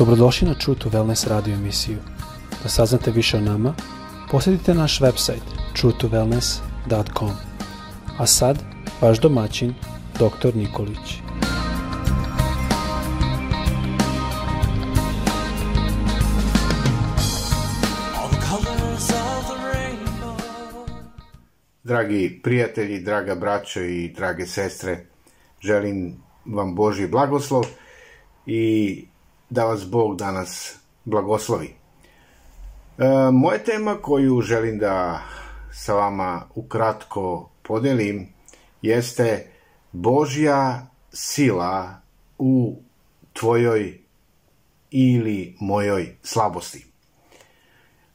Dobrodošli na True to Wellness radio emisiju. Da saznate više o nama, posjetite naš website truetowellness.com. A sad, vaš domaćin, dr. Nikolić. Dragi prijatelji, draga braćo i drage sestre, želim vam Boži blagoslov i da vas Bog danas blagoslovi. E, moja tema koju želim da sa vama ukratko podelim jeste Božja sila u tvojoj ili mojoj slabosti.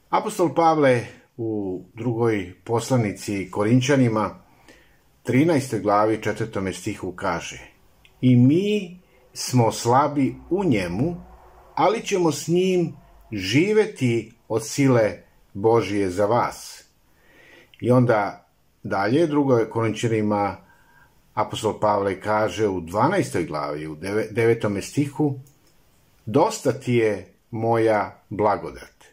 Apostol Pavle u drugoj poslanici Korinčanima 13. glavi 4. stihu kaže I mi smo slabi u njemu, ali ćemo s njim živeti od sile Božije za vas. I onda dalje, drugoj Korinčanima apostol Pavle kaže u 12. glavi, u 9. stihu, dosta ti je moja blagodat,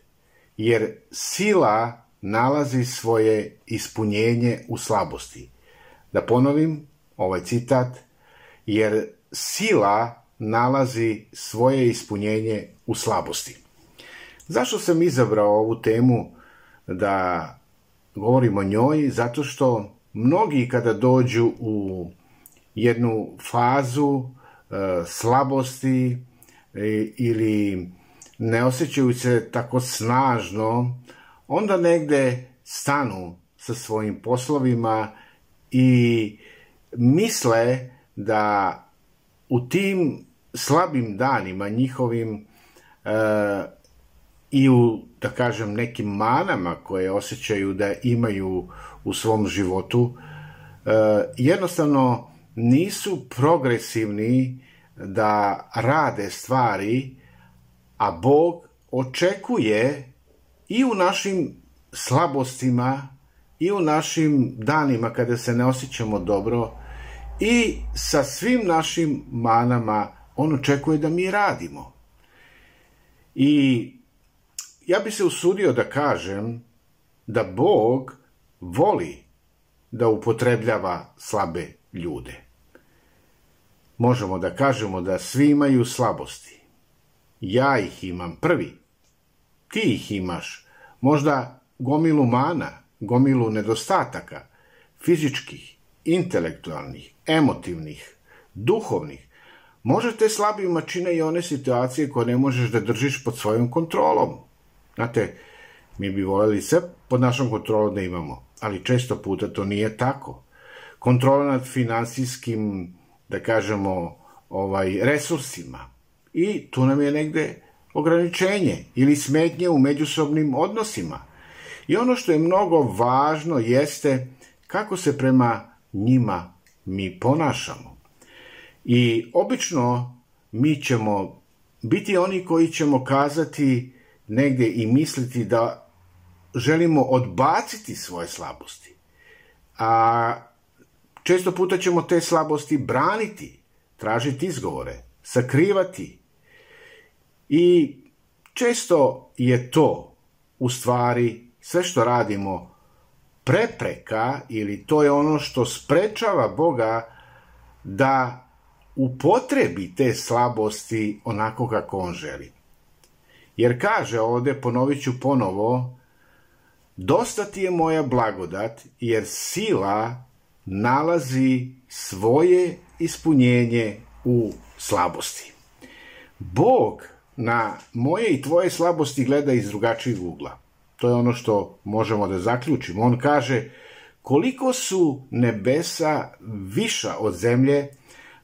jer sila nalazi svoje ispunjenje u slabosti. Da ponovim ovaj citat, jer sila nalazi svoje ispunjenje u slabosti. Zašto sam izabrao ovu temu da govorim o njoj? Zato što mnogi kada dođu u jednu fazu e, slabosti e, ili ne osjećaju se tako snažno, onda negde stanu sa svojim poslovima i misle da u tim slabim danima njihovim e, i u, da kažem, nekim manama koje osjećaju da imaju u svom životu, e, jednostavno nisu progresivni da rade stvari, a Bog očekuje i u našim slabostima i u našim danima kada se ne osjećamo dobro i sa svim našim manama on očekuje da mi radimo. I ja bi se usudio da kažem da Bog voli da upotrebljava slabe ljude. Možemo da kažemo da svi imaju slabosti. Ja ih imam prvi. Ti ih imaš. Možda gomilu mana, gomilu nedostataka, fizičkih, intelektualnih, emotivnih, duhovnih, možete slabima čine i one situacije koje ne možeš da držiš pod svojom kontrolom. Znate, mi bi voljeli sve pod našom kontrolom da imamo, ali često puta to nije tako. Kontrola nad finansijskim, da kažemo, ovaj, resursima. I tu nam je negde ograničenje ili smetnje u međusobnim odnosima. I ono što je mnogo važno jeste kako se prema njima mi ponašamo. I obično mi ćemo biti oni koji ćemo kazati negde i misliti da želimo odbaciti svoje slabosti. A često puta ćemo te slabosti braniti, tražiti izgovore, sakrivati. I često je to u stvari sve što radimo prepreka ili to je ono što sprečava Boga da upotrebi te slabosti onako kako on želi. Jer kaže ovde, ponovit ću ponovo, dosta ti je moja blagodat, jer sila nalazi svoje ispunjenje u slabosti. Bog na moje i tvoje slabosti gleda iz drugačijeg ugla. To je ono što možemo da zaključimo. On kaže, koliko su nebesa viša od zemlje,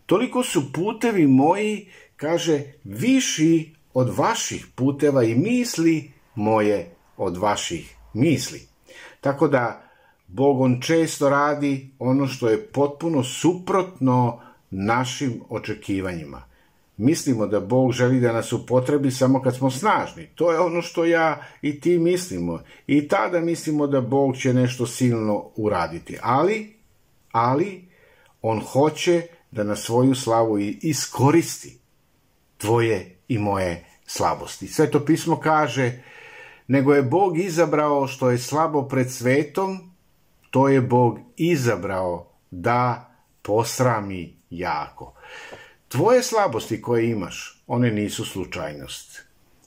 toliko su putevi moji, kaže, viši od vaših puteva i misli moje od vaših misli. Tako da, Bog on često radi ono što je potpuno suprotno našim očekivanjima mislimo da Bog želi da nas upotrebi samo kad smo snažni. To je ono što ja i ti mislimo. I tada mislimo da Bog će nešto silno uraditi. Ali, ali, on hoće da na svoju slavu iskoristi tvoje i moje slabosti. Sveto pismo kaže, nego je Bog izabrao što je slabo pred svetom, to je Bog izabrao da posrami jako. Tvoje slabosti koje imaš, one nisu slučajnost.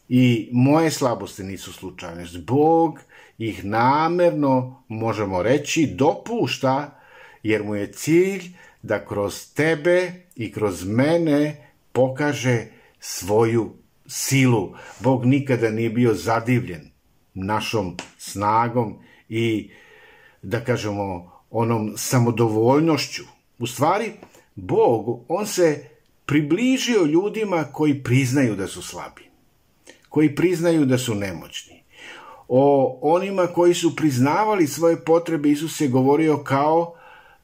I moje slabosti nisu slučajnost. Bog ih namerno, možemo reći, dopušta, jer mu je cilj da kroz tebe i kroz mene pokaže svoju silu. Bog nikada nije bio zadivljen našom snagom i, da kažemo, onom samodovoljnošću. U stvari, Bog, on se približio ljudima koji priznaju da su slabi, koji priznaju da su nemoćni. O onima koji su priznavali svoje potrebe, Isus je govorio kao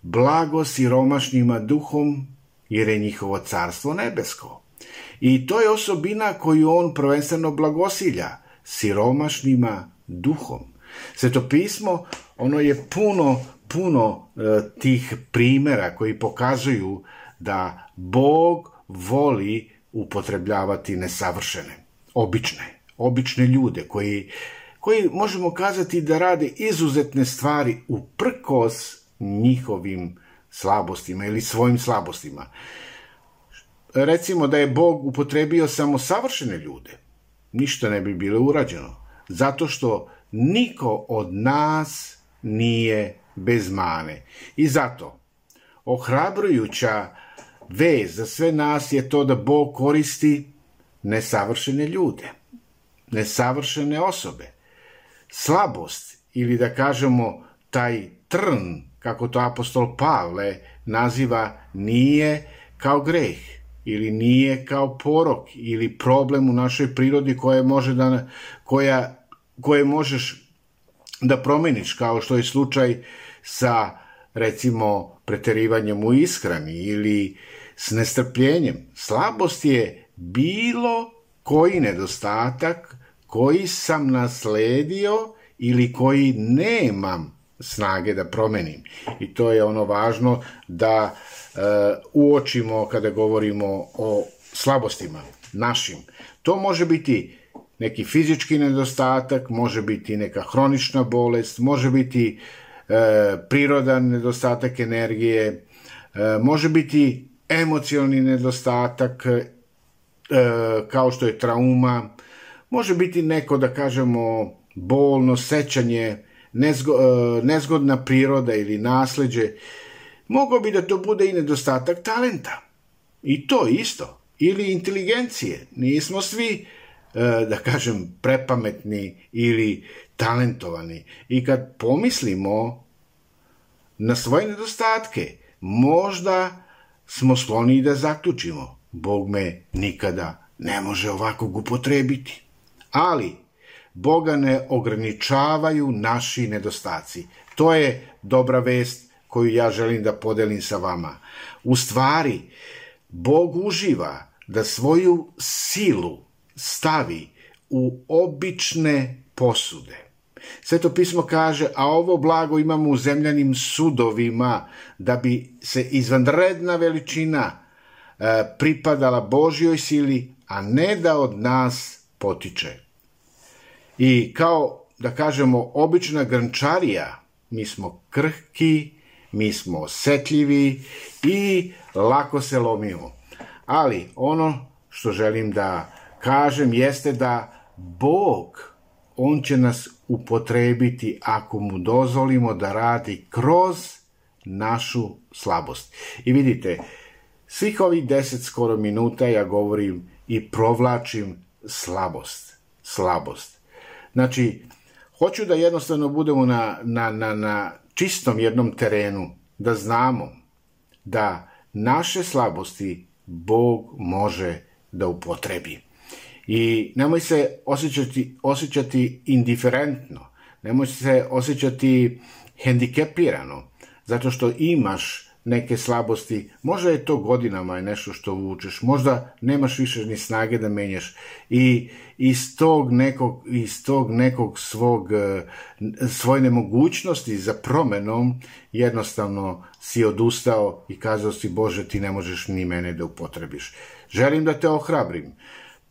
blago siromašnjima duhom, jer je njihovo carstvo nebesko. I to je osobina koju on prvenstveno blagosilja, siromašnima duhom. Sveto pismo, ono je puno, puno e, tih primera koji pokazuju da Bog voli upotrebljavati nesavršene, obične, obične ljude koji, koji možemo kazati da rade izuzetne stvari uprkos njihovim slabostima ili svojim slabostima. Recimo da je Bog upotrebio samo savršene ljude, ništa ne bi bilo urađeno, zato što niko od nas nije bez mane. I zato, ohrabrujuća vez za sve nas je to da Bog koristi nesavršene ljude, nesavršene osobe. Slabost ili da kažemo taj trn, kako to apostol Pavle naziva, nije kao greh ili nije kao porok ili problem u našoj prirodi koje može da, koja, koje možeš da promeniš, kao što je slučaj sa recimo preterivanjem u ishrani ili s nestrpljenjem. Slabost je bilo koji nedostatak koji sam nasledio ili koji nemam snage da promenim. I to je ono važno da e, uočimo kada govorimo o slabostima našim. To može biti neki fizički nedostatak, može biti neka hronična bolest, može biti e, prirodan nedostatak energije, e, može biti emocionalni nedostatak, e, kao što je trauma, može biti neko, da kažemo, bolno sećanje, nezgo, e, nezgodna priroda ili nasleđe, mogo bi da to bude i nedostatak talenta. I to isto. Ili inteligencije. Nismo svi, e, da kažem, prepametni ili talentovani. I kad pomislimo na svoje nedostatke, možda smo skloni da zaključimo. Bog me nikada ne može ovakvog upotrebiti. Ali, Boga ne ograničavaju naši nedostaci. To je dobra vest koju ja želim da podelim sa vama. U stvari, Bog uživa da svoju silu stavi u obične posude. Sveto pismo kaže, a ovo blago imamo u zemljanim sudovima, da bi se izvanredna veličina e, pripadala Božjoj sili, a ne da od nas potiče. I kao, da kažemo, obična grnčarija, mi smo krhki, mi smo osetljivi i lako se lomimo. Ali ono što želim da kažem jeste da Bog, On će nas upotrebiti ako mu dozvolimo da radi kroz našu slabost. I vidite, svih ovih deset skoro minuta ja govorim i provlačim slabost. Slabost. Znači, hoću da jednostavno budemo na, na, na, na čistom jednom terenu, da znamo da naše slabosti Bog može da upotrebi. I nemoj se osjećati, osjećati indiferentno, nemoj se osjećati hendikepirano, zato što imaš neke slabosti, možda je to godinama je nešto što vučeš, možda nemaš više ni snage da menjaš i iz tog nekog, iz tog nekog svog, e, svoje nemogućnosti za promenom jednostavno si odustao i kazao si Bože ti ne možeš ni mene da upotrebiš. Želim da te ohrabrim.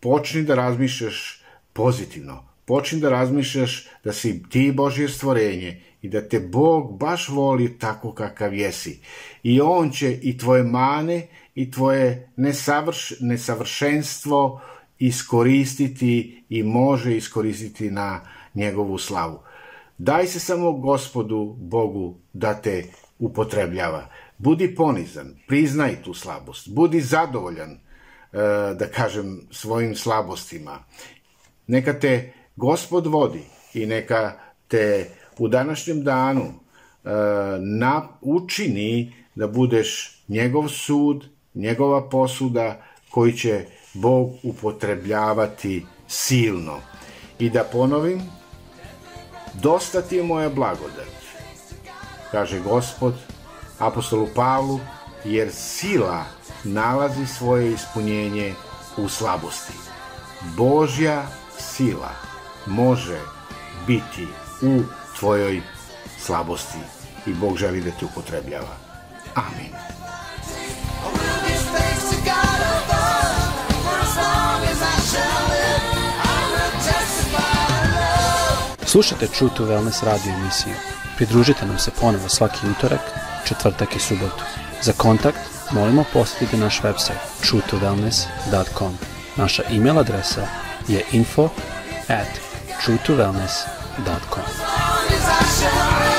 počni da razmišljaš pozitivno. Počni da razmišljaš da si ti Božje stvorenje i da te Bog baš voli tako kakav jesi. I On će i tvoje mane i tvoje nesavrš, nesavršenstvo iskoristiti i može iskoristiti na njegovu slavu. Daj se samo gospodu Bogu da te upotrebljava. Budi ponizan, priznaj tu slabost, budi zadovoljan, e, da kažem, svojim slabostima. Neka te gospod vodi i neka te u današnjem danu e, na, učini da budeš njegov sud, njegova posuda koji će Bog upotrebljavati silno. I da ponovim, dosta ti je moja blagodat, kaže gospod apostolu Pavlu, jer sila nalazi svoje ispunjenje u slabosti. Božja sila može biti u tvojoj slabosti i Bog želi da te upotrebljava. Amin. Slušajte True to Wellness radio emisiju. Pridružite nam se ponovo svaki utorak, četvrtak i subotu. Za kontakt molimo posjetiti naš website truetowellness.com. Naša e-mail adresa je info at truetowellness.com.